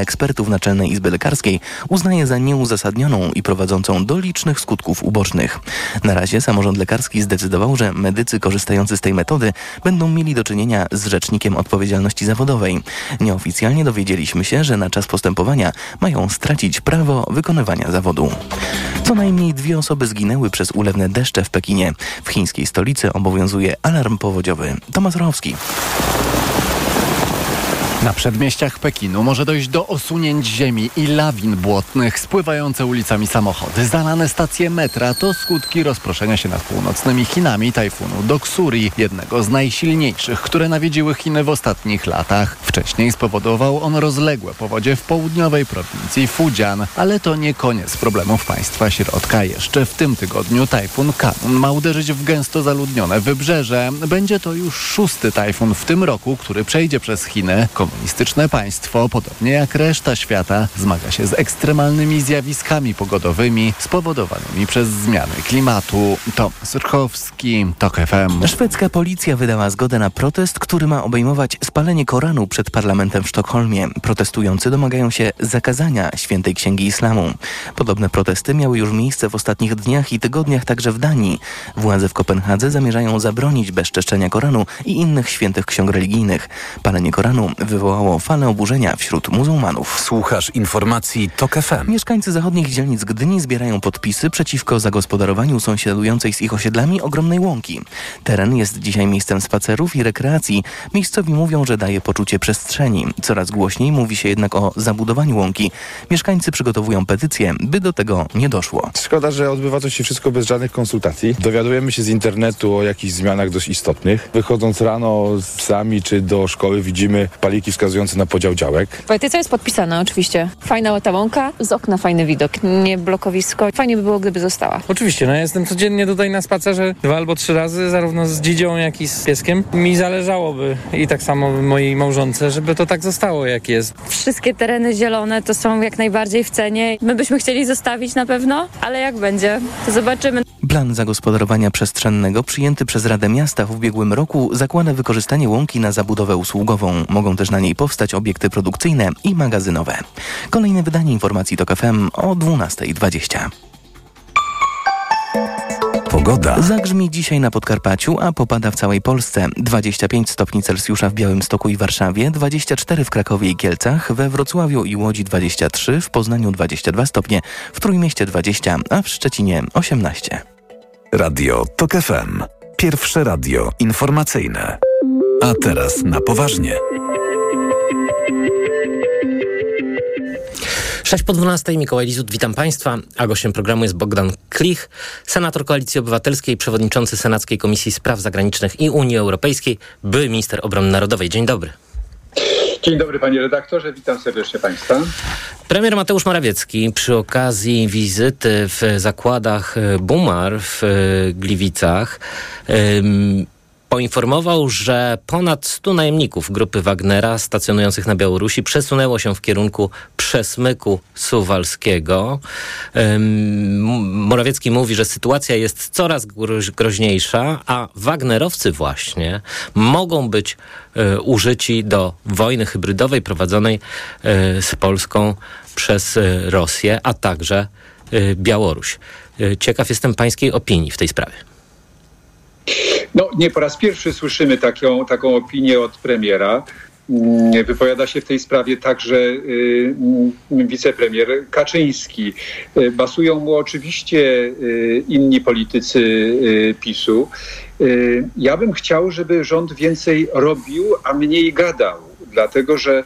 ekspertów Naczelnej Izby Lekarskiej uznaje za nieuzasadnioną i prowadzącą do licznych skutków ubocznych. Na razie samorząd lekarski zdecydował, że medycy korzystający z tej metody będą mieli do czynienia z rzecznikiem odpowiedzialności zawodowej. Nieoficjalnie dowiedzieliśmy się, że na czas postępowania mają stracić prawo wykonywania zawodu. Co najmniej dwie osoby zginęły przez ulewne deszcze w Pekinie. W chińskiej stolicy obowiązuje alarm powodziowy. Tomasz Rowski. Na przedmieściach Pekinu może dojść do osunięć ziemi i lawin błotnych, spływające ulicami samochody, zalane stacje metra to skutki rozproszenia się nad północnymi Chinami tajfunu Doksuri, jednego z najsilniejszych, które nawiedziły Chiny w ostatnich latach. Wcześniej spowodował on rozległe powodzie w południowej prowincji Fujian, ale to nie koniec problemów państwa środka. Jeszcze w tym tygodniu tajfun Kanun ma uderzyć w gęsto zaludnione wybrzeże. Będzie to już szósty tajfun w tym roku, który przejdzie przez Chiny komunistyczne państwo, podobnie jak reszta świata, zmaga się z ekstremalnymi zjawiskami pogodowymi spowodowanymi przez zmiany klimatu. Tomasz Rchowski, TOK FM. Szwedzka policja wydała zgodę na protest, który ma obejmować spalenie Koranu przed parlamentem w Sztokholmie. Protestujący domagają się zakazania świętej księgi islamu. Podobne protesty miały już miejsce w ostatnich dniach i tygodniach także w Danii. Władze w Kopenhadze zamierzają zabronić bezczeszczenia Koranu i innych świętych ksiąg religijnych. Palenie Koranu wywołało falę oburzenia wśród muzułmanów. Słuchasz informacji TOK FM. Mieszkańcy zachodnich dzielnic Gdyni zbierają podpisy przeciwko zagospodarowaniu sąsiadującej z ich osiedlami ogromnej łąki. Teren jest dzisiaj miejscem spacerów i rekreacji. Miejscowi mówią, że daje poczucie przestrzeni. Coraz głośniej mówi się jednak o zabudowaniu łąki. Mieszkańcy przygotowują petycję, by do tego nie doszło. Szkoda, że odbywa to się wszystko bez żadnych konsultacji. Dowiadujemy się z internetu o jakichś zmianach dość istotnych. Wychodząc rano z psami czy do szkoły widzimy paliki wskazujące na podział działek. Petycja jest podpisana oczywiście. Fajna ta łąka, z okna fajny widok, nie blokowisko. Fajnie by było, gdyby została. Oczywiście, no ja jestem codziennie tutaj na spacerze dwa albo trzy razy, zarówno z dzidzią, jak i z pieskiem. Mi zależałoby i tak samo mojej małżonce, żeby to tak zostało, jak jest. Wszystkie tereny zielone to są jak najbardziej w cenie. My byśmy chcieli zostawić na pewno, ale jak będzie, to zobaczymy. Plan zagospodarowania przestrzennego przyjęty przez Radę Miasta w ubiegłym roku zakłada wykorzystanie łąki na zabudowę usługową. Mogą też na niej powstać obiekty produkcyjne i magazynowe. Kolejne wydanie informacji to FM o 12.20. Pogoda. Zagrzmi dzisiaj na Podkarpaciu, a popada w całej Polsce. 25 stopni Celsjusza w Białymstoku i Warszawie, 24 w Krakowie i Kielcach, we Wrocławiu i Łodzi 23, w Poznaniu 22 stopnie, w Trójmieście 20, a w Szczecinie 18. Radio TOK FM. Pierwsze radio informacyjne. A teraz na poważnie. 6 po 12 Mikołaj Lizut, witam Państwa, a gościem programu jest Bogdan Klich, senator Koalicji Obywatelskiej, przewodniczący Senackiej Komisji Spraw Zagranicznych i Unii Europejskiej, były minister obrony narodowej. Dzień dobry. Dzień dobry panie redaktorze, witam serdecznie państwa. Premier Mateusz Morawiecki przy okazji wizyty w zakładach Bumar w Gliwicach poinformował, że ponad 100 najemników grupy Wagnera stacjonujących na Białorusi przesunęło się w kierunku przesmyku suwalskiego. Morawiecki mówi, że sytuacja jest coraz groźniejsza, a Wagnerowcy właśnie mogą być y, użyci do wojny hybrydowej prowadzonej y, z Polską przez y, Rosję, a także Białoruś. Ciekaw jestem pańskiej opinii w tej sprawie. No, nie po raz pierwszy słyszymy taką, taką opinię od premiera. Wypowiada się w tej sprawie także y, wicepremier Kaczyński. Basują mu oczywiście y, inni politycy y, PiSu. Ja bym chciał, żeby rząd więcej robił, a mniej gadał, dlatego że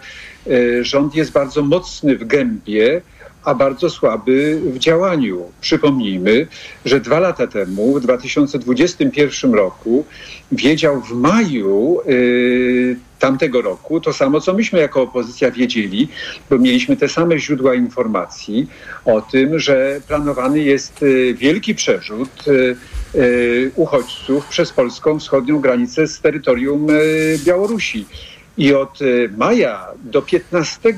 rząd jest bardzo mocny w gębie a bardzo słaby w działaniu. Przypomnijmy, że dwa lata temu, w 2021 roku, wiedział w maju yy, tamtego roku to samo, co myśmy jako opozycja wiedzieli, bo mieliśmy te same źródła informacji o tym, że planowany jest wielki przerzut uchodźców przez polską wschodnią granicę z terytorium Białorusi. I od maja do 15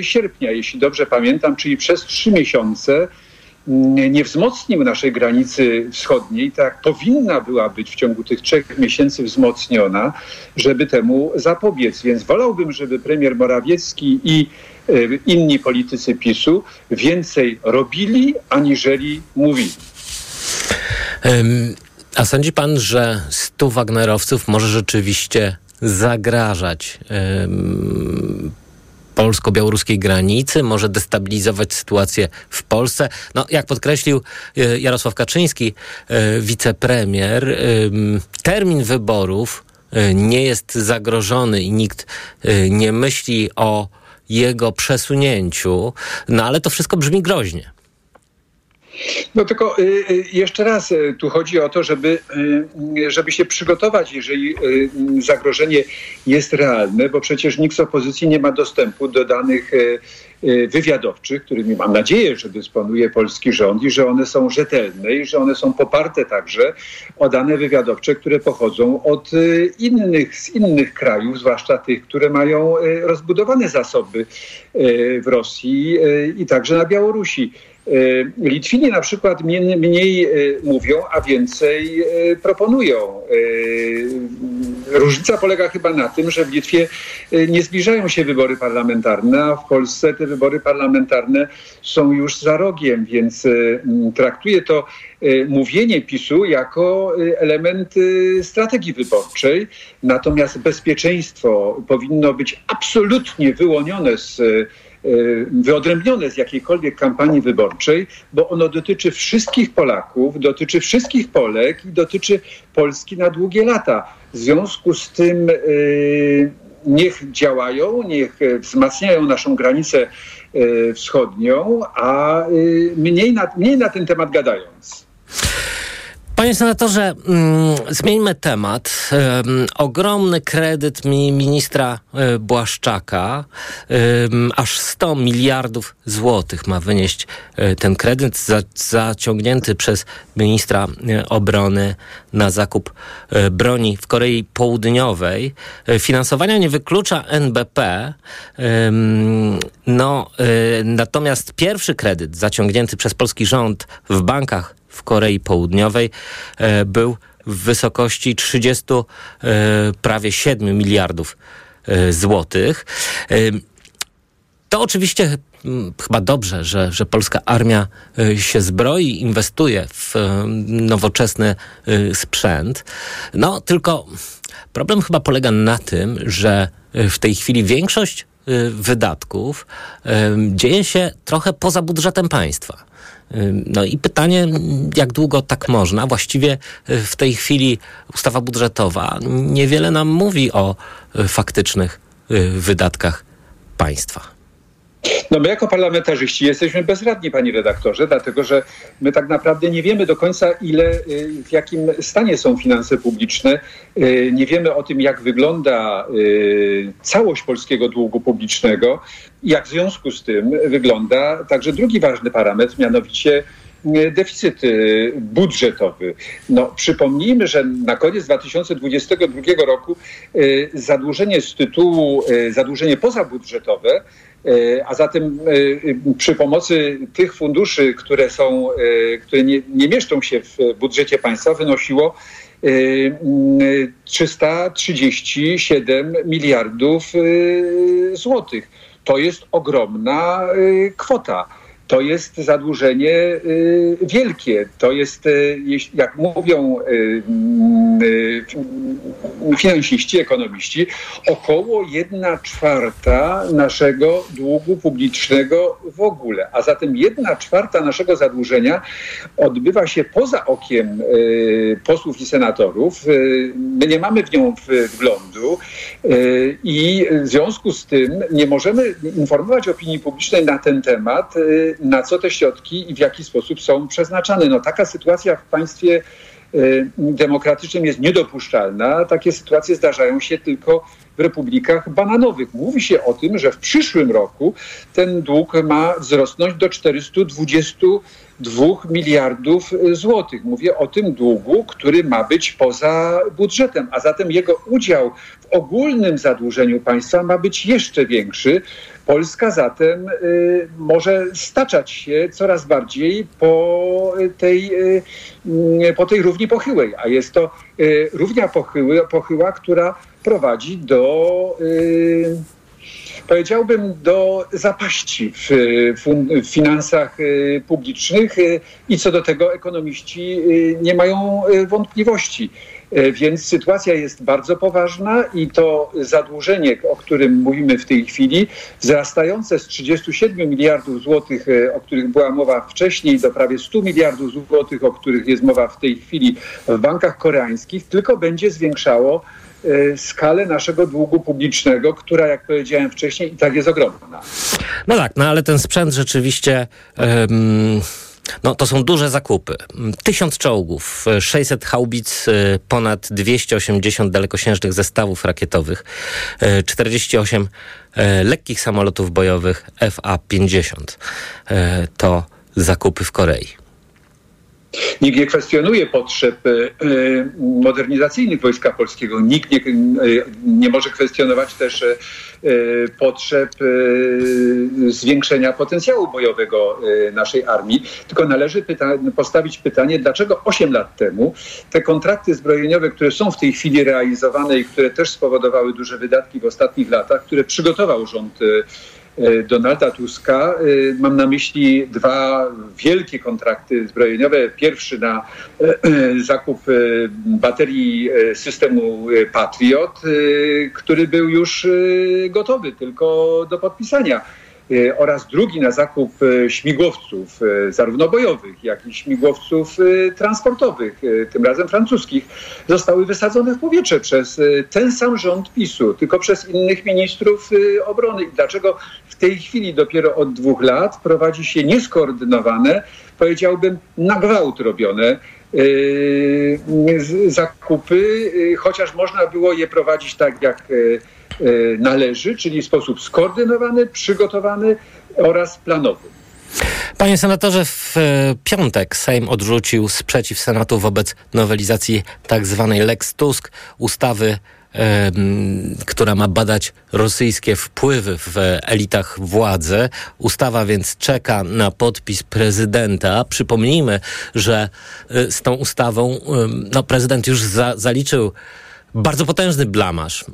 sierpnia, jeśli dobrze pamiętam, czyli przez trzy miesiące, nie wzmocnił naszej granicy wschodniej, tak powinna była być w ciągu tych trzech miesięcy wzmocniona, żeby temu zapobiec. Więc wolałbym, żeby premier Morawiecki i e, inni politycy PiSu więcej robili, aniżeli mówili. A sądzi pan, że stu Wagnerowców może rzeczywiście zagrażać polsko-białoruskiej granicy, może destabilizować sytuację w Polsce. No, jak podkreślił e, Jarosław Kaczyński, e, wicepremier, termin wyborów e, nie jest zagrożony i nikt nie myśli o jego przesunięciu, no ale to wszystko brzmi groźnie. No tylko y, y, jeszcze raz, y, tu chodzi o to, żeby, żeby się przygotować, jeżeli zagrożenie jest realne, bo przecież nikt z opozycji nie ma dostępu do danych wywiadowczych, którymi mam nadzieję, że dysponuje polski rząd i że one są rzetelne i że one są poparte także o dane wywiadowcze, które pochodzą od innych, z innych krajów, zwłaszcza tych, które mają rozbudowane zasoby w Rosji i także na Białorusi. E, Litwini na przykład mniej, e, mówią, a więcej e, proponują. Różnica polega chyba na tym, że w Litwie nie zbliżają się wybory parlamentarne, a w Polsce te wybory parlamentarne są już za rogiem, więc traktuję to mówienie PiSu jako element strategii wyborczej. Natomiast bezpieczeństwo powinno być absolutnie wyłonione z wyodrębnione z jakiejkolwiek kampanii wyborczej, bo ono dotyczy wszystkich Polaków, dotyczy wszystkich Polek i dotyczy Polski na długie lata. W związku z tym y, niech działają, niech wzmacniają naszą granicę y, wschodnią, a mniej na, mniej na ten temat gadając. Panie senatorze, mm, zmieńmy temat. ogromny kredyt mi ministra y, Błaszczaka, aż 100 miliardów złotych ma wynieść y, ten kredyt za, zaciągnięty przez ministra y, obrony na zakup broni w Korei Południowej. Finansowania nie wyklucza NBP. no, natomiast pierwszy kredyt zaciągnięty przez polski rząd w bankach w Korei Południowej e, był w wysokości 30 e, prawie 7 miliardów e, złotych. To oczywiście chyba dobrze, że, że polska armia się zbroi, inwestuje w nowoczesny sprzęt. No tylko problem chyba polega na tym, że w tej chwili większość wydatków dzieje się trochę poza budżetem państwa. No i pytanie, jak długo tak można? Właściwie y, w tej chwili ustawa budżetowa niewiele nam mówi o y, faktycznych y, wydatkach państwa. No my jako parlamentarzyści jesteśmy bezradni, panie redaktorze, dlatego że my tak naprawdę nie wiemy do końca, ile, y, w jakim stanie są finanse publiczne. Y, nie wiemy o tym, jak wygląda y, całość polskiego długu publicznego jak w związku z tym wygląda także drugi ważny parametr, mianowicie deficyt budżetowy. No, przypomnijmy, że na koniec 2022 roku zadłużenie z tytułu, zadłużenie pozabudżetowe a zatem e, przy pomocy tych funduszy, które są, e, które nie, nie mieszczą się w budżecie państwa, wynosiło 337 miliardów złotych. To jest ogromna kwota to jest zadłużenie y, wielkie. To jest, y, jak mówią y, finansiści, ekonomiści, około 1 czwarta naszego długu publicznego w ogóle. A zatem 1 czwarta naszego zadłużenia odbywa się poza okiem posłów i senatorów. My nie mamy w nią wglądu i w związku z tym nie możemy informować opinii publicznej na ten temat na co te środki i w jaki sposób są przeznaczane. No, taka sytuacja w państwie y, demokratycznym jest niedopuszczalna. Takie sytuacje zdarzają się tylko w republikach bananowych. Mówi się o tym, że w przyszłym roku ten dług ma wzrosnąć do 422 miliardów złotych. Mówię o tym długu, który ma być poza budżetem, a zatem jego udział w ogólnym zadłużeniu państwa ma być jeszcze większy. Polska zatem y, może staczać się coraz bardziej po tej, y, y, po tej równi pochyłej, a jest to równia pochyły, pochyła, która prowadzi do powiedziałbym, do zapaści w, w, finansach publicznych i co do tego ekonomiści nie mają wątpliwości. Więc sytuacja jest bardzo poważna i to zadłużenie, o którym mówimy w tej chwili, wzrastające z 37 miliardów złotych, o których była mowa wcześniej, do prawie 100 miliardów złotych, o których jest mowa w tej chwili w bankach koreańskich, tylko będzie zwiększało skalę naszego długu publicznego, która, jak powiedziałem wcześniej, i tak jest ogromna. No tak, no ale ten sprzęt rzeczywiście. Um... No, to są duże zakupy. Tysiąc czołgów, 600 haubic, ponad 280 dalekosiężnych zestawów rakietowych, 48 lekkich samolotów bojowych FA-50. To zakupy w Korei. Nikt nie kwestionuje potrzeb e, e, modernizacyjnych Wojska Polskiego. Nikt nie, e, nie może kwestionować też potrzeb zwiększenia potencjału bojowego naszej armii. Tylko należy pyta postawić pytanie, dlaczego 8 lat temu te kontrakty zbrojeniowe, które są w tej chwili realizowane i które też spowodowały duże wydatki w ostatnich latach, które przygotował rząd Donalda Tuska. E, mam na myśli dwa wielkie kontrakty zbrojeniowe. Pierwszy na e, zakup baterii systemu Patriot, który był już gotowy tylko do podpisania. E, oraz drugi na zakup e, śmigłowców, e, zarówno bojowych, jak i śmigłowców transportowych, tym razem francuskich, zostały wysadzone w powietrze przez ten sam rząd PiSu, tylko przez innych ministrów obrony. I dlaczego tej chwili dopiero od dwóch lat prowadzi się nieskoordynowane, powiedziałbym na gwałt robione zakupy, chociaż można było je prowadzić tak jak E, należy, czyli w sposób skoordynowany, przygotowany oraz planowy. Panie senatorze, w e, piątek Sejm odrzucił sprzeciw Senatu wobec nowelizacji tak zwanej Lex Tusk, ustawy która ma badać rosyjskie wpływy w elitach władzy. Ustawa więc czeka na podpis prezydenta. Przypomnijmy, że e, z tą ustawą no, prezydent już za, zaliczył bardzo potężny blamasz.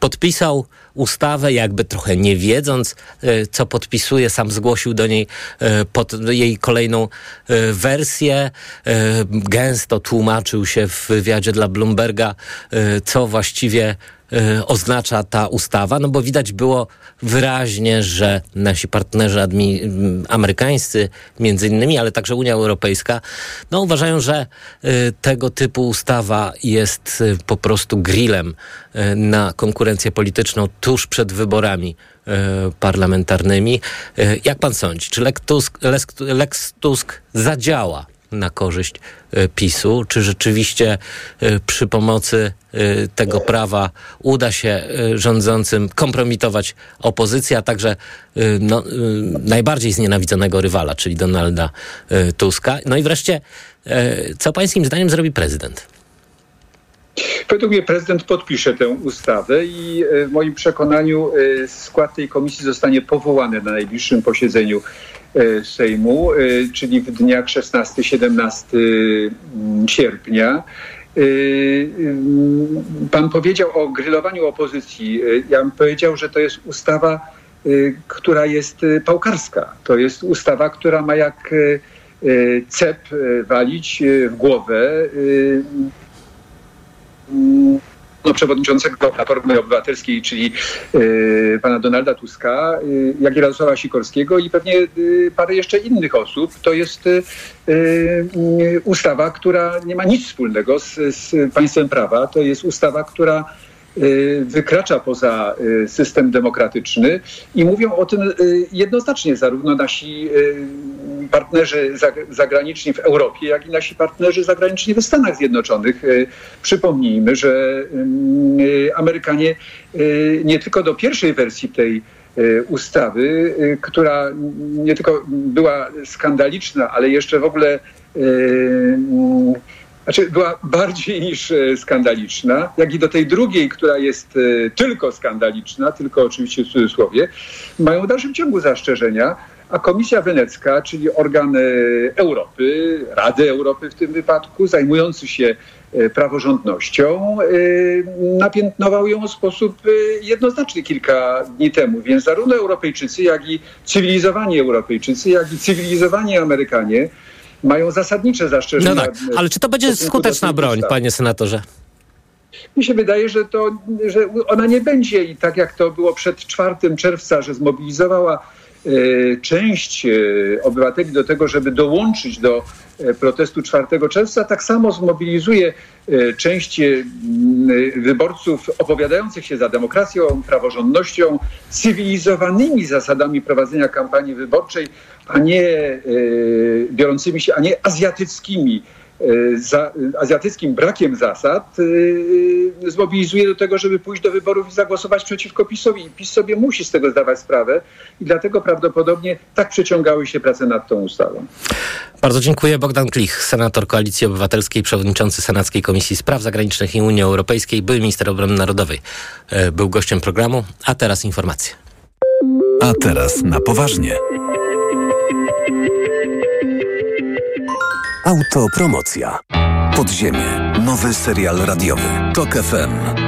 Podpisał ustawę, jakby trochę nie wiedząc, e, co podpisuje, sam zgłosił do niej e, pod jej kolejną e, wersję. Gęsto tłumaczył się w wywiadzie dla Bloomberga, co właściwie oznacza ta ustawa, no bo widać było wyraźnie, że nasi partnerzy mm, amerykańscy, między innymi, ale także Unia Europejska, no uważają, że y, tego typu ustawa jest y, po prostu grillem na konkurencję polityczną tuż przed wyborami parlamentarnymi. Jak pan sądzi, czy Lex Tusk, Lex Tusk zadziała na korzyść e, PiSu? Czy rzeczywiście e, przy pomocy e, tego prawa uda się rządzącym kompromitować opozycję, a także no, najbardziej znienawidzonego rywala, czyli Donalda Tuska? No i wreszcie, co pańskim zdaniem zrobi prezydent? Według mnie prezydent podpisze tę ustawę i w moim przekonaniu skład tej komisji zostanie powołany na najbliższym posiedzeniu Sejmu, e, czyli w dniach 16-17 mm, sierpnia. E, mm, pan powiedział o grillowaniu opozycji. Ja bym powiedział, że to jest ustawa, która jest pałkarska. To jest ustawa, która ma jak cep walić w głowę mm, przewodniczącego Platformy Obywatelskiej, czyli y, pana Donalda Tuska, y, jak i Radosława Sikorskiego i pewnie y, parę jeszcze innych osób. To jest ustawa, która nie ma nic wspólnego z, z państwem prawa. To jest ustawa, która wykracza poza system demokratyczny i mówią o tym jednoznacznie zarówno nasi partnerzy zagraniczni w Europie, jak i nasi partnerzy zagraniczni w Stanach Zjednoczonych. Przypomnijmy, że Amerykanie nie tylko do pierwszej wersji tej ustawy, która nie tylko była skandaliczna, ale jeszcze w ogóle znaczy była bardziej niż e, skandaliczna, jak i do tej drugiej, która jest e, tylko skandaliczna, tylko oczywiście w cudzysłowie, mają w dalszym ciągu zastrzeżenia, a Komisja Wenecka, czyli organ e, Europy, Rady Europy w tym wypadku, zajmujący się praworządnością, napiętnował ją w sposób jednoznaczny kilka dni temu. Więc zarówno Europejczycy, jak i cywilizowani Europejczycy, jak i cywilizowani Amerykanie mają zasadnicze zastrzeżenia. No tak, ale czy to będzie skuteczna broń, panie senatorze? Mi się wydaje, że, to, że ona nie będzie i tak jak to było przed 4 czerwca, że zmobilizowała e, część e, obywateli do tego, żeby dołączyć do e, protestu 4 czerwca, tak samo zmobilizuje część wyborców opowiadających się za demokracją, praworządnością, cywilizowanymi zasadami prowadzenia kampanii wyborczej, a nie e, biorącymi się, a nie azjatyckimi e, za, azjatyckim brakiem zasad yy, zmobilizuje do tego, żeby pójść do wyborów i zagłosować przeciwko PiSowi. I PiS sobie musi z tego zdawać sprawę i dlatego prawdopodobnie tak przeciągały się prace nad tą ustawą. Bardzo dziękuję. Bogdan Klich, senator Koalicji Obywatelskiej, przewodniczący Senackiej Komisji Spraw Zagranicznych i Unii Europejskiej, były minister obrony narodowej. Był gościem programu, a teraz informacje. A teraz na poważnie. Autopromocja. Podziemie. Nowy serial radiowy. Tok FM.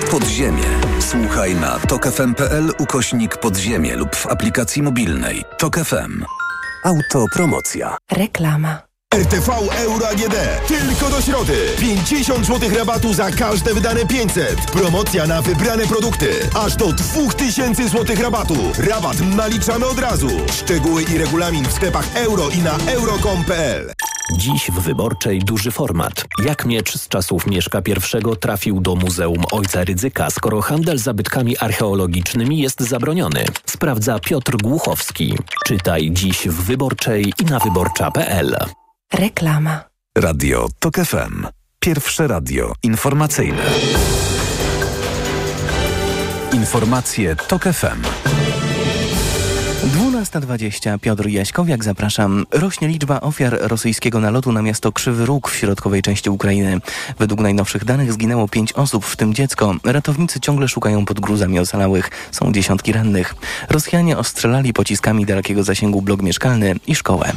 Podziemie. Słuchaj na tokefm.pl ukośnik podziemie lub w aplikacji mobilnej. Tok FM. Autopromocja. Reklama. RTV Euro AGD. Tylko do środy. 50 zł rabatu za każde wydane 500. Promocja na wybrane produkty. Aż do 2000 zł rabatu. Rabat naliczamy od razu. Szczegóły i regulamin w sklepach euro i na euro.com.pl. Dziś w Wyborczej duży format. Jak miecz z czasów Mieszka I trafił do Muzeum Ojca Rydzyka, skoro handel zabytkami archeologicznymi jest zabroniony? Sprawdza Piotr Głuchowski. Czytaj dziś w Wyborczej i na wyborcza.pl. Reklama. Radio TOK FM. Pierwsze radio informacyjne. Informacje TOK FM. 12.20 Piotr Jaśkowiak, zapraszam. Rośnie liczba ofiar rosyjskiego nalotu na miasto Krzywy Róg w środkowej części Ukrainy. Według najnowszych danych zginęło pięć osób, w tym dziecko. Ratownicy ciągle szukają pod gruzami ocalałych. Są dziesiątki rannych. Rosjanie ostrzelali pociskami dalekiego zasięgu blok mieszkalny i szkołę.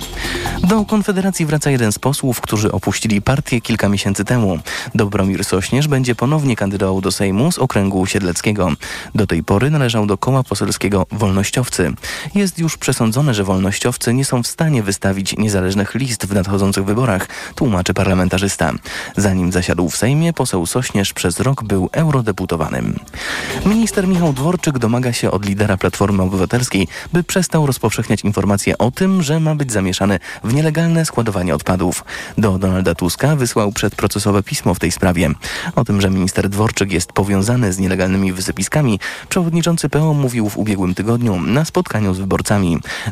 Do Konfederacji wraca jeden z posłów, którzy opuścili partię kilka miesięcy temu. Dobromir Sośnierz będzie ponownie kandydował do Sejmu z okręgu siedleckiego. Do tej pory należał do koła poselskiego Wolnościowcy. Jest już przesądzone, że wolnościowcy nie są w stanie wystawić niezależnych list w nadchodzących wyborach, tłumaczy parlamentarzysta. Zanim zasiadł w Sejmie, poseł Sośnierz przez rok był eurodeputowanym. Minister Michał Dworczyk domaga się od lidera Platformy Obywatelskiej, by przestał rozpowszechniać informacje o tym, że ma być zamieszany w nielegalne składowanie odpadów. Do Donalda Tuska wysłał przedprocesowe pismo w tej sprawie. O tym, że minister Dworczyk jest powiązany z nielegalnymi wysypiskami, przewodniczący PO mówił w ubiegłym tygodniu na spotkaniu z wyborcami.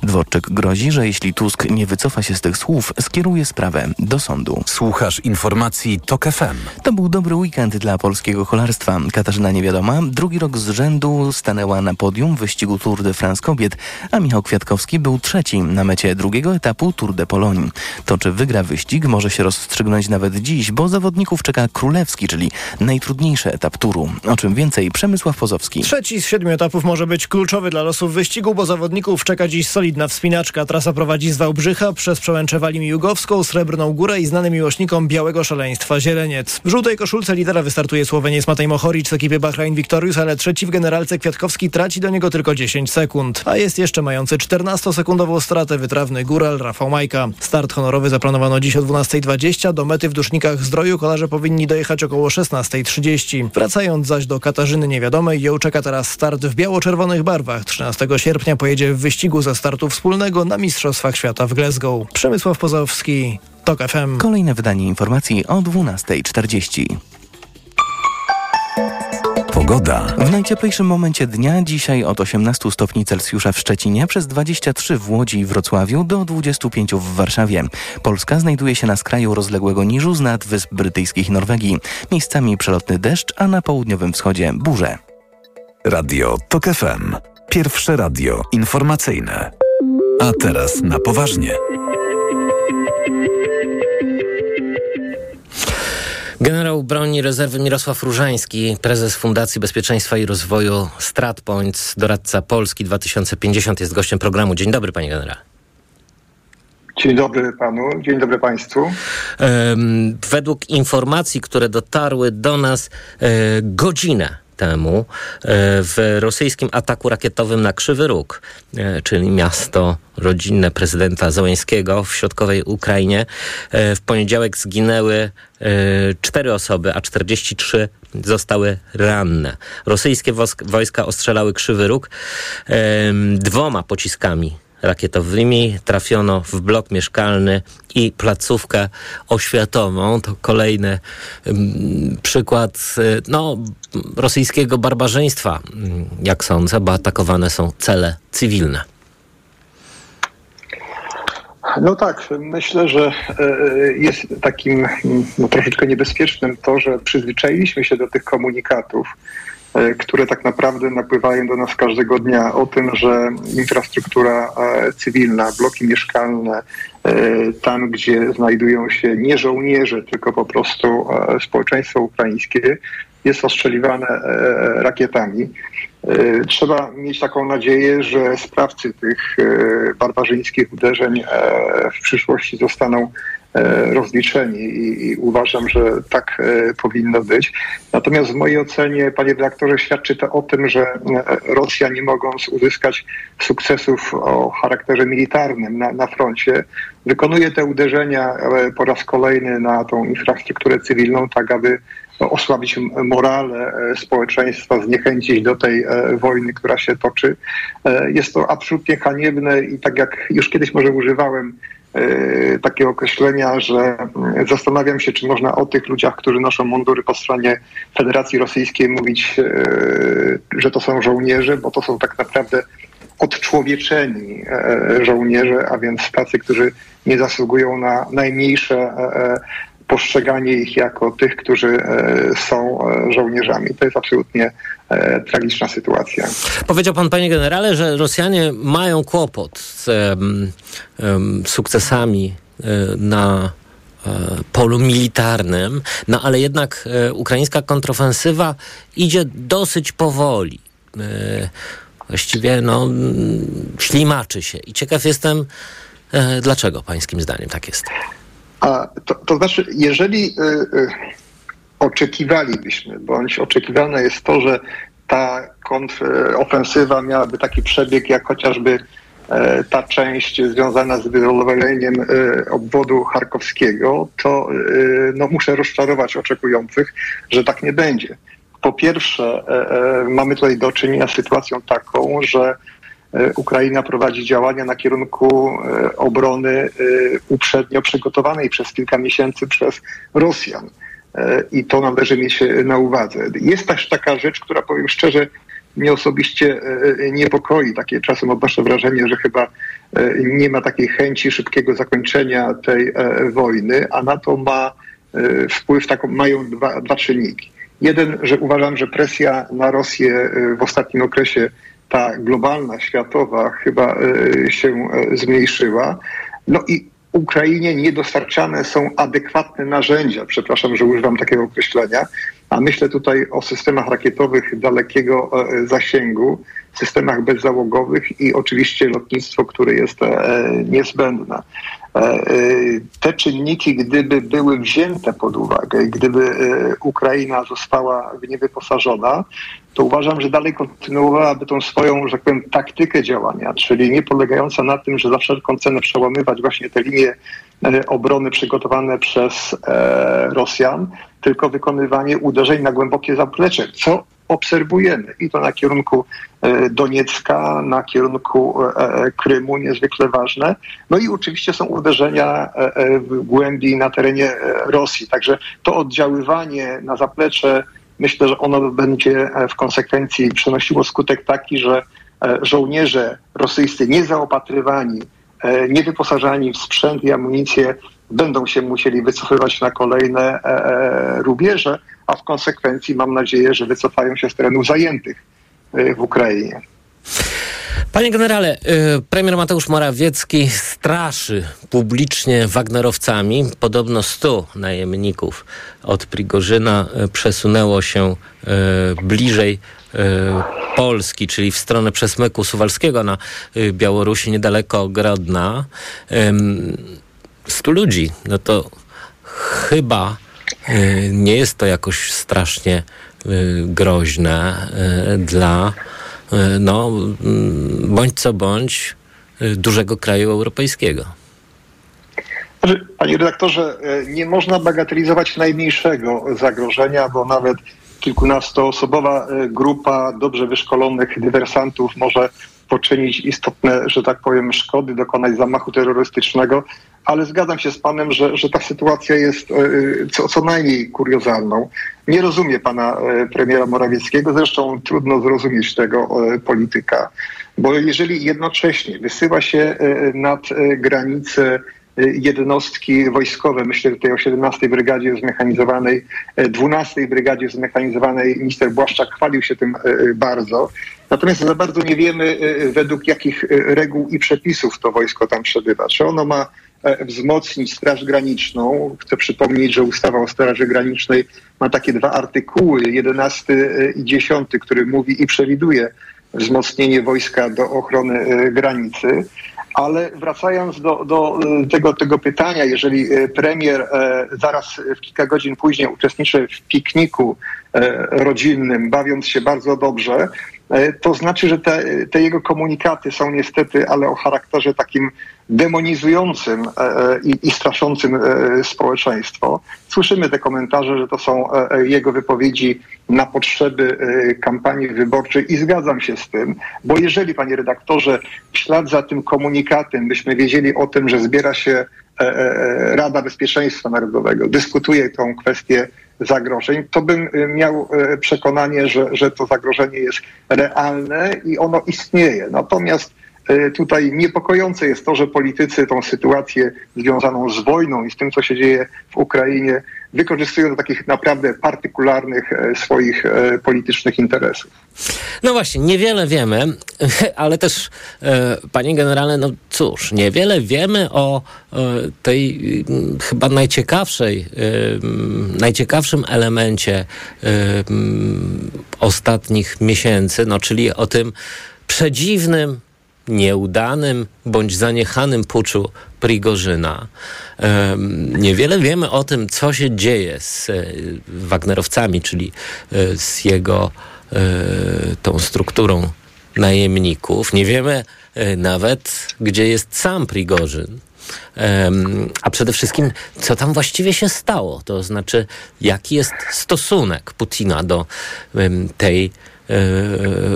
Dworczyk grozi, że jeśli Tusk nie wycofa się z tych słów, skieruje sprawę do sądu. Słuchasz informacji TOK FM. To był dobry weekend dla polskiego kolarstwa. Katarzyna Niewiadoma drugi rok z rzędu stanęła na podium wyścigu Tour de France kobiet, a Michał Kwiatkowski był trzeci na mecie drugiego etapu Tour de Pologne. To, czy wygra wyścig, może się rozstrzygnąć nawet dziś, bo zawodników czeka królewski, czyli najtrudniejszy etap turu. O czym więcej Przemysław Pozowski. Trzeci z siedmiu etapów może być kluczowy dla losów wyścigu, bo zawodników czeka czeka dziś solidna wspinaczka. Trasa prowadzi z Wałbrzycha przez Przełęcze Wali Miłgowską, Srebrną Górę i znany miłośnikom białego szaleństwa Zieleniec. W żółtej koszulce lidera wystartuje Słoweniec Matej Mohoric z ekipy Bahrain Victorious, ale trzeci w generalce Kwiatkowski traci do niego tylko 10 sekund. A jest jeszcze mający 14-sekundową stratę wytrawny góral Rafał Majka. Start honorowy zaplanowano dziś o 12.20. Do mety w Dusznikach Zdroju kolarze powinni dojechać około 16.30. Wracając zaś do Katarzyny Niewiadomej, ją czeka teraz start w biało-czerwonych barwach. 13 sierpnia pojedzie w wyścigu ze startu wspólnego na Mistrzostwach Świata w Glasgow. Przemysław Pozowski, TOK FM. Kolejne wydanie informacji o 12.40. Pogoda. W najcieplejszym momencie dnia dzisiaj od 18 stopni Celsjusza w Szczecinie, przez 23 w Łodzi i Wrocławiu do 25 w Warszawie. Polska znajduje się na skraju rozległego niżu z nad Wysp Brytyjskich i Norwegii. Miejscami przelotny deszcz, a na południowym wschodzie burze. Radio TOK FM. Pierwsze radio informacyjne. A teraz na poważnie. Generał broni rezerwy Mirosław Różański, prezes Fundacji Bezpieczeństwa i Rozwoju StratPoints, doradca Polski 2050 jest gościem programu. Dzień dobry, panie generale. Dzień dobry panu, dzień dobry państwu. Według informacji, które dotarły do nas e, godzinę temu e, w rosyjskim ataku rakietowym na Krzywy Róg, e, czyli miasto rodzinne prezydenta Załęskiego w środkowej Ukrainie. E, w poniedziałek zginęły cztery osoby, a 43 zostały ranne. Rosyjskie wojska ostrzelały Krzywy Róg dwoma pociskami rakietowymi. Trafiono w blok mieszkalny i placówkę oświatową. To kolejny um, przykład no, rosyjskiego barbarzyństwa, jak sądzę, bo atakowane są cele cywilne. No tak, myślę, że jest takim no, troszeczkę niebezpiecznym to, że przyzwyczailiśmy się do tych komunikatów, które tak naprawdę napływają do nas każdego dnia o tym, że infrastruktura cywilna, bloki mieszkalne, tam gdzie znajdują się nie żołnierze, tylko po prostu społeczeństwo ukraińskie, jest ostrzeliwane rakietami. Trzeba mieć taką nadzieję, że sprawcy tych barbarzyńskich uderzeń w przyszłości zostaną rozliczeni i, i, uważam, że tak powinno być. Natomiast w mojej ocenie, panie redaktorze, świadczy to o tym, że Rosja nie mogąc uzyskać sukcesów o charakterze militarnym na, na froncie, wykonuje te uderzenia po raz kolejny na tą infrastrukturę cywilną, tak aby osłabić morale społeczeństwa, zniechęcić do tej wojny, która się toczy. Jest to absolutnie haniebne i tak jak już kiedyś może używałem takie określenia, że zastanawiam się, czy można o tych ludziach, którzy noszą mundury po stronie Federacji Rosyjskiej mówić, że to są żołnierze, bo to są tak naprawdę odczłowieczeni żołnierze, a więc tacy, którzy nie zasługują na najmniejsze postrzeganie ich jako tych, którzy są żołnierzami. To jest absolutnie tragiczna sytuacja. Powiedział pan, panie generale, że Rosjanie mają kłopot z um, um, sukcesami um, na polu militarnym, no ale jednak ukraińska kontrofensywa idzie dosyć powoli. Właściwie no, ślimaczy się. I ciekaw jestem, dlaczego pańskim zdaniem tak jest. A to, to znaczy, jeżeli y, y, oczekiwalibyśmy, bądź oczekiwane jest to, że ta kontrofensywa miałaby taki przebieg, jak chociażby e, ta część związana z wyzwoleniem e, obwodu charkowskiego, to e, no, muszę rozczarować oczekujących, że tak nie będzie. Po pierwsze, mamy tutaj do czynienia z sytuacją taką, że Ukraina prowadzi działania na kierunku obrony uprzednio przygotowanej przez kilka miesięcy przez Rosjan. I to należy mieć na uwadze. Jest też taka rzecz, która powiem szczerze, mnie osobiście niepokoi. Takie czasem odnoszę wrażenie, że chyba nie ma takiej chęci szybkiego zakończenia tej wojny, a na to ma wpływ, taką, mają dwa, dwa czynniki. Jeden, że uważam, że presja na Rosję w ostatnim okresie, ta globalna, światowa, chyba się zmniejszyła. No i Ukrainie niedostarczane są adekwatne narzędzia, przepraszam, że używam takiego określenia, a myślę tutaj o systemach rakietowych dalekiego e, zasięgu, systemach bezzałogowych i oczywiście lotnictwo, które jest e, niezbędne. E, te czynniki, gdyby były wzięte pod uwagę, gdyby Ukraina została w nie wyposażona, to uważam, że dalej kontynuowałaby tą swoją, że tak powiem, taktykę działania, czyli nie polegająca na tym, że za wszelką cenę przełamywać właśnie te linie obrony przygotowane przez Rosjan, tylko wykonywanie uderzeń na głębokie zaplecze, co obserwujemy i to na kierunku e, Doniecka, na kierunku e, e, Krymu, niezwykle ważne. No i oczywiście są uderzenia w głębi na terenie Rosji. Także to oddziaływanie na zaplecze, myślę, że ono będzie w konsekwencji przynosiło skutek taki, że żołnierze rosyjscy niezaopatrywani, niewyposażani w sprzęt i amunicję będą się musieli wycofywać na kolejne rubieże, a w konsekwencji mam nadzieję, że wycofają się z terenów zajętych y, w Ukrainie. Panie generale, premier Mateusz Morawiecki straszy publicznie Wagnerowcami. Podobno 100 najemników od Prigorzyna przesunęło się bliżej Polski, czyli w stronę przesmyku suwalskiego na Białorusi, niedaleko Grodna. 100 ludzi, no to chyba Y, nie jest to jakoś strasznie y, groźne y, dla, no, mm, bądź co bądź, dużego kraju europejskiego. Znaczy, panie redaktorze, nie można bagatelizować najmniejszego zagrożenia, bo nawet kilkunastoosobowa grupa dobrze wyszkolonych dywersantów może poczynić istotne, że tak powiem, szkody, dokonać zamachu terrorystycznego, ale zgadzam się z panem, że, że ta sytuacja jest e, co, co najmniej kuriozalną. Nie rozumie pana e, premiera Morawieckiego, zresztą trudno zrozumieć tego e, polityka, bo jeżeli jednocześnie wysyła się nad granicę jednostki wojskowe, myślę tutaj o 17 Brygadzie Zmechanizowanej, 12 Brygadzie Zmechanizowanej, minister Błaszczak chwalił się tym bardzo. Natomiast za bardzo nie wiemy, według jakich reguł i przepisów to wojsko tam przebywa. Czy ono ma E, wzmocnić Straż Graniczną. Chcę przypomnieć, że ustawa o Straży Granicznej ma takie dwa artykuły, 11 e, i 10, który mówi i przewiduje wzmocnienie wojska do ochrony e, granicy. Ale wracając do, do tego, tego pytania, jeżeli premier zaraz w kilka godzin później uczestniczy w pikniku rodzinnym, bawiąc się bardzo dobrze, to znaczy, że te, te jego komunikaty są niestety, ale o charakterze takim demonizującym e, e, i, i straszącym e, społeczeństwo. Słyszymy te komentarze, że to są jego wypowiedzi na potrzeby kampanii wyborczej i zgadzam się z tym, bo jeżeli, panie redaktorze, w ślad za tym komunikatem byśmy wiedzieli o tym, że zbiera się Rada Bezpieczeństwa Narodowego, dyskutuje tą kwestię zagrożeń, to bym miał przekonanie, że, że to zagrożenie jest realne i ono istnieje. Natomiast E, tutaj niepokojące jest to, że politycy tą sytuację związaną z wojną i z tym, co się dzieje w Ukrainie, wykorzystują do takich naprawdę partykularnych e, swoich e, politycznych interesów. No właśnie, niewiele wiemy, ale też, panie generale, no cóż, niewiele wiemy o tej mm, chyba najciekawszej, najciekawszym elemencie ostatnich miesięcy, no czyli o tym przedziwnym nieudanym bądź zaniechanym puczu Prigorzyna. Niewiele wiemy o tym, co się dzieje z e, Wagnerowcami, czyli e, z jego e, tą strukturą najemników. Nie wiemy nawet, gdzie jest sam Prigorzyn. a przede wszystkim, co tam właściwie się stało? To znaczy, jaki jest stosunek Putina do tej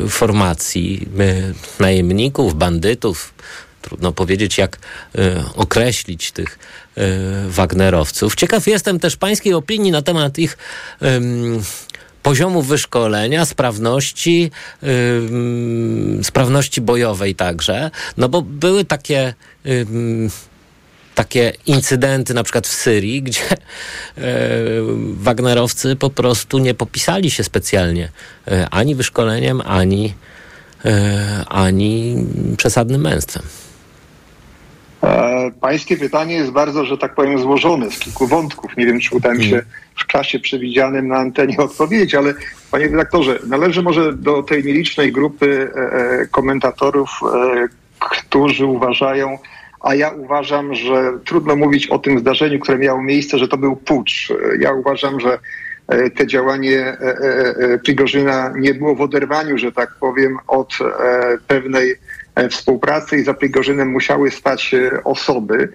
formacji e, najemników, bandytów. Trudno powiedzieć, jak e, określić tych Wagnerowców. Ciekaw jestem też pańskiej opinii na temat ich poziomu wyszkolenia, sprawności, sprawności bojowej także. No bo były takie takie incydenty na przykład w Syrii, gdzie e, Wagnerowcy po prostu nie popisali się specjalnie e, ani wyszkoleniem, ani, e, ani przesadnym męstwem. E, pańskie pytanie jest bardzo, że tak powiem, złożone z kilku wątków. Nie wiem, czy uda mi się w czasie przewidzianym na antenie odpowiedzieć, ale panie redaktorze, należy może do tej nielicznej grupy e, e, komentatorów, którzy uważają, a ja uważam, że trudno mówić o tym zdarzeniu, które miało miejsce, że to był pucz. Ja uważam, że e, te działanie e, e, Prigorzyna nie było w oderwaniu, że tak powiem, od pewnej współpracy i za Prigorzynem musiały stać osoby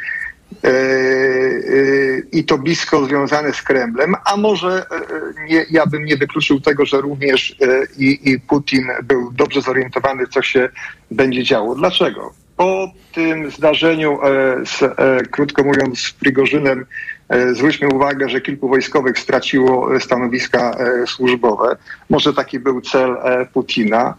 i to blisko związane z Kremlem, a może nie, ja bym nie wykluczył tego, że również i, i Putin był dobrze zorientowany, co się będzie działo. Dlaczego? Po tym zdarzeniu, e, z, e, krótko mówiąc, z Prigorzynem, e, zwróćmy uwagę, że kilku wojskowych straciło stanowiska służbowe. Może taki był cel Putina.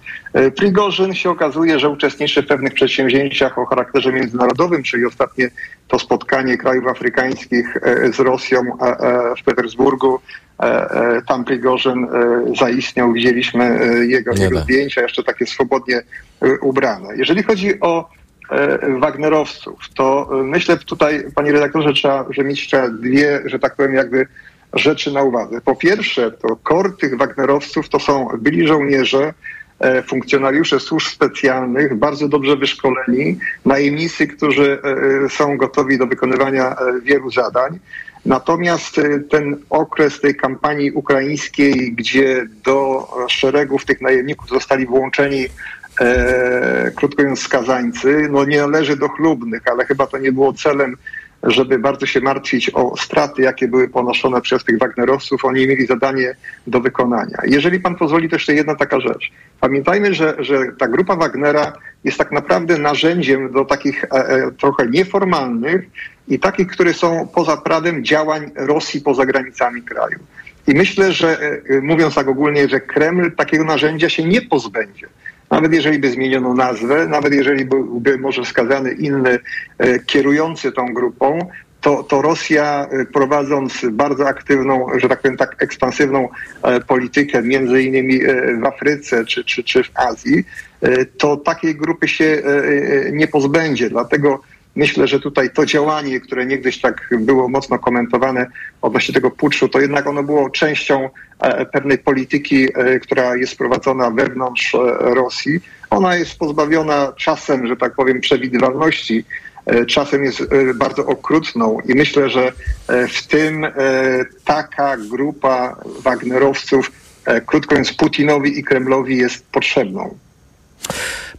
Prigorzyn się okazuje, że uczestniczy w pewnych przedsięwzięciach o charakterze międzynarodowym, czyli ostatnie to spotkanie krajów afrykańskich z Rosją w Petersburgu. Tam Prigorzyn zaistniał, widzieliśmy jego, jego zdjęcia, jeszcze takie swobodnie ubrane. Jeżeli chodzi o Wagnerowców, to e, myślę tutaj, panie redaktorze, trzeba, że mieć trzeba dwie, że tak powiem, jakby rzeczy na uwadze. Po pierwsze, to kor tych Wagnerowców to są byli żołnierze, e, funkcjonariusze służb specjalnych, bardzo dobrze wyszkoleni, najemnicy, którzy e, są gotowi do wykonywania e, wielu zadań. Natomiast e, ten okres tej kampanii ukraińskiej, gdzie do szeregów tych najemników zostali włączeni e, krótko mówiąc skazańcy, no nie należy do chlubnych, ale chyba to nie było celem, żeby bardzo się martwić o straty, jakie były ponoszone przez tych Wagnerowców. Oni mieli zadanie do wykonania. Jeżeli pan pozwoli, to jeszcze jedna taka rzecz. Pamiętajmy, że, że ta grupa Wagnera jest tak naprawdę narzędziem do takich e, e, trochę nieformalnych i takich, które są poza prawem działań Rosji poza granicami kraju. I myślę, że e, mówiąc tak ogólnie, że Kreml takiego narzędzia się nie pozbędzie. Nawet jeżeli by zmieniono nazwę, nawet jeżeli byłby może wskazany inny e, kierujący tą grupą, to, to Rosja e, prowadząc bardzo aktywną, że tak powiem, tak ekspansywną e, politykę, między innymi w Afryce czy, czy, czy w Azji, to takiej grupy się nie pozbędzie. Dlatego myślę, że tutaj to działanie, które niegdyś tak było mocno komentowane odnośnie tego puczu, to jednak ono było częścią e, pewnej polityki, e, która jest prowadzona wewnątrz e, Rosji. Ona jest pozbawiona czasem, że tak powiem, przewidywalności. Czasem jest bardzo okrutną i myślę, że w tym taka grupa Wagnerowców, krótko mówiąc, Putinowi i Kremlowi jest potrzebną.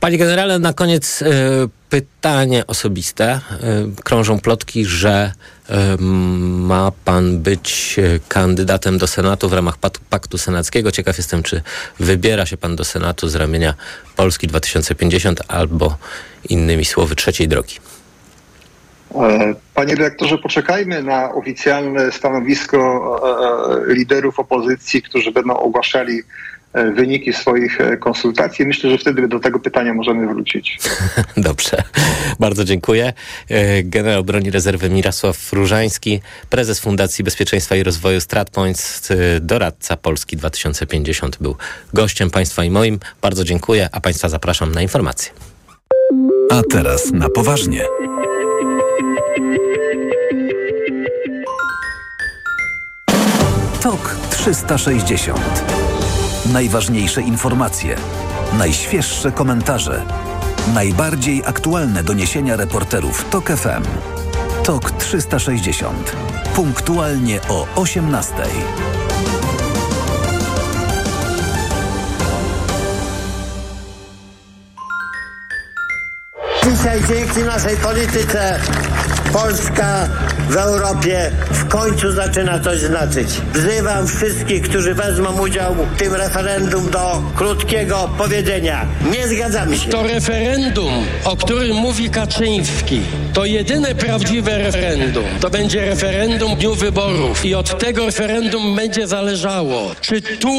Panie generale, na koniec e, pytanie osobiste. E, krążą plotki, że e, ma pan być kandydatem do Senatu w ramach Paktu Senackiego. Ciekaw jestem, czy wybiera się pan do Senatu z ramienia Polski 2050 albo innymi słowy trzeciej drogi. Panie redaktorze, poczekajmy na oficjalne stanowisko liderów opozycji, którzy będą ogłaszali wyniki swoich e, konsultacji. Myślę, że wtedy do tego pytania możemy wrócić. Dobrze, bardzo dziękuję. E, Generał broni rezerwy Mirosław Różański, prezes Fundacji Bezpieczeństwa i Rozwoju StratPoints, e, doradca Polski 2050 był gościem państwa i moim. Bardzo dziękuję, a państwa zapraszam na informacje. A teraz na poważnie. TOK 360. Najważniejsze informacje, najświeższe komentarze, najbardziej aktualne doniesienia reporterów TOK FM. TOK 360. Punktualnie o 18. Dzisiaj dzięki naszej polityce Polska w Europie w końcu zaczyna coś znaczyć. Wzywam wszystkich, którzy wezmą udział w tym referendum do krótkiego powiedzenia. Nie zgadzamy się. To referendum, o którym mówi Kaczyński, to jedyne prawdziwe referendum. To będzie referendum w dniu wyborów i od tego referendum będzie zależało, czy tu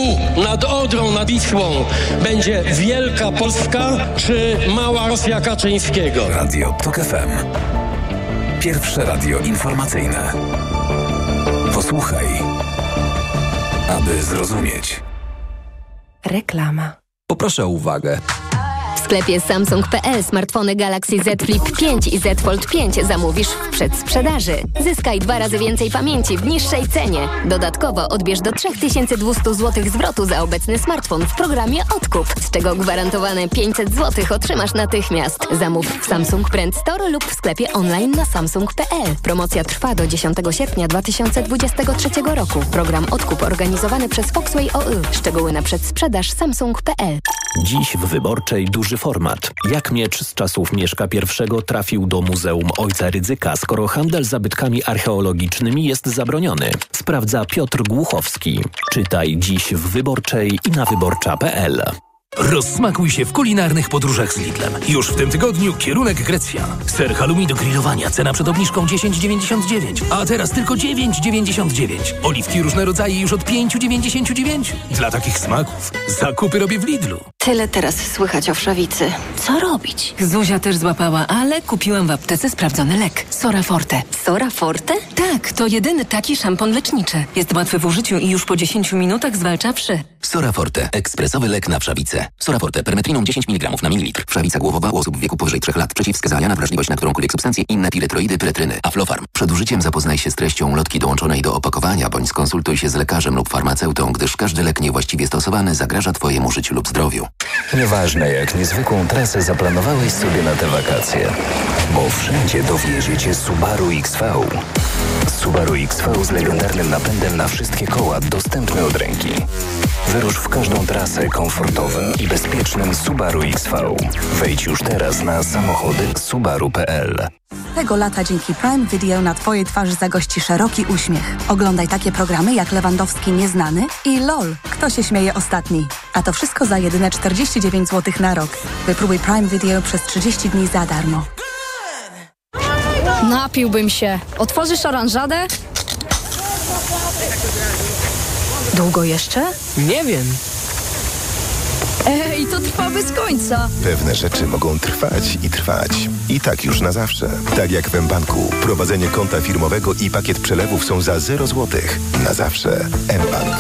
nad Odrą, nad Wisłą będzie wielka Polska, czy mała Rosja Kaczyńskiego. Radio TOK FM. Pierwsze radio informacyjne. Posłuchaj, aby zrozumieć. Reklama. Poproszę o uwagę. Sklepie Samsung.pl smartfony Galaxy Z Flip 5 i Z Fold 5 zamówisz w przedsprzedaży. Zyskaj dwa razy więcej pamięci w niższej cenie. Dodatkowo odbierz do 3200 zł zwrotu za obecny smartfon w programie Odkup, z czego gwarantowane 500 zł otrzymasz natychmiast. Zamów w Samsung Brand Store lub w sklepie online na samsung.pl. Promocja trwa do 10 sierpnia 2023 roku. Program Odkup organizowany przez Foxway OY. Szczegóły na przedsprzedaż samsung.pl. Dziś w Wyborczej duży format. Jak miecz z czasów Mieszka I trafił do Muzeum Ojca Rydzyka, skoro handel zabytkami archeologicznymi jest zabroniony? Sprawdza Piotr Głuchowski. Czytaj dziś w Wyborczej i na wyborcza.pl. Rozsmakuj się w kulinarnych podróżach z Lidlem. Już w tym tygodniu kierunek Grecja. Ser halloumi do grillowania, cena przed obniżką 10,99, a teraz tylko 9,99. Oliwki różne rodzaje już od 5,99. Dla takich smaków zakupy robię w Lidlu. Tyle teraz słychać o wszawicy. Co robić? Zuzia też złapała, ale kupiłam w aptece sprawdzony lek. Sora Forte. Sora Forte? Tak, to jedyny taki szampon leczniczy. Jest łatwy w użyciu i już po 10 minutach zwalcza wszy. Sora Forte. Ekspresowy lek na wszawicę. Sora Forte. Permetriną 10 mg na mililitr. Wszawica głowowa u osób w wieku powyżej 3 lat. Przeciwwskazania na wrażliwość na którąkolwiek substancję. Inne piretroidy, pyretryny. Aflofarm. Przed użyciem zapoznaj się z treścią lotki dołączonej do opakowania, bądź skonsultuj się z lekarzem lub farmaceutą, gdyż każdy lek niewłaściwie stosowany zagraża Twojemu życiu lub zdrowiu. Nieważne jak niezwykłą trasę zaplanowałeś sobie na te wakacje, bo wszędzie dowiezie Subaru XV. Subaru XV z legendarnym napędem na wszystkie koła dostępny od ręki. Wyrusz w każdą trasę komfortowym i bezpiecznym Subaru XV. Wejdź już teraz na samochody subaru.pl. Tego lata dzięki Prime Video na Twojej twarzy zagości szeroki uśmiech. Oglądaj takie programy jak Lewandowski Nieznany i LOL. Kto się śmieje ostatni? A to wszystko za jedyne 49 zł na rok. Wypróbuj Prime Video przez 30 dni za darmo. Napiłbym się. Otworzysz oranżadę? Długo jeszcze? Nie wiem. Ej, to trwa bez końca. Pewne rzeczy mogą trwać i trwać. I tak już na zawsze. Tak jak w mBanku. Prowadzenie konta firmowego i pakiet przelewów są za 0 zł. Na zawsze. mBank.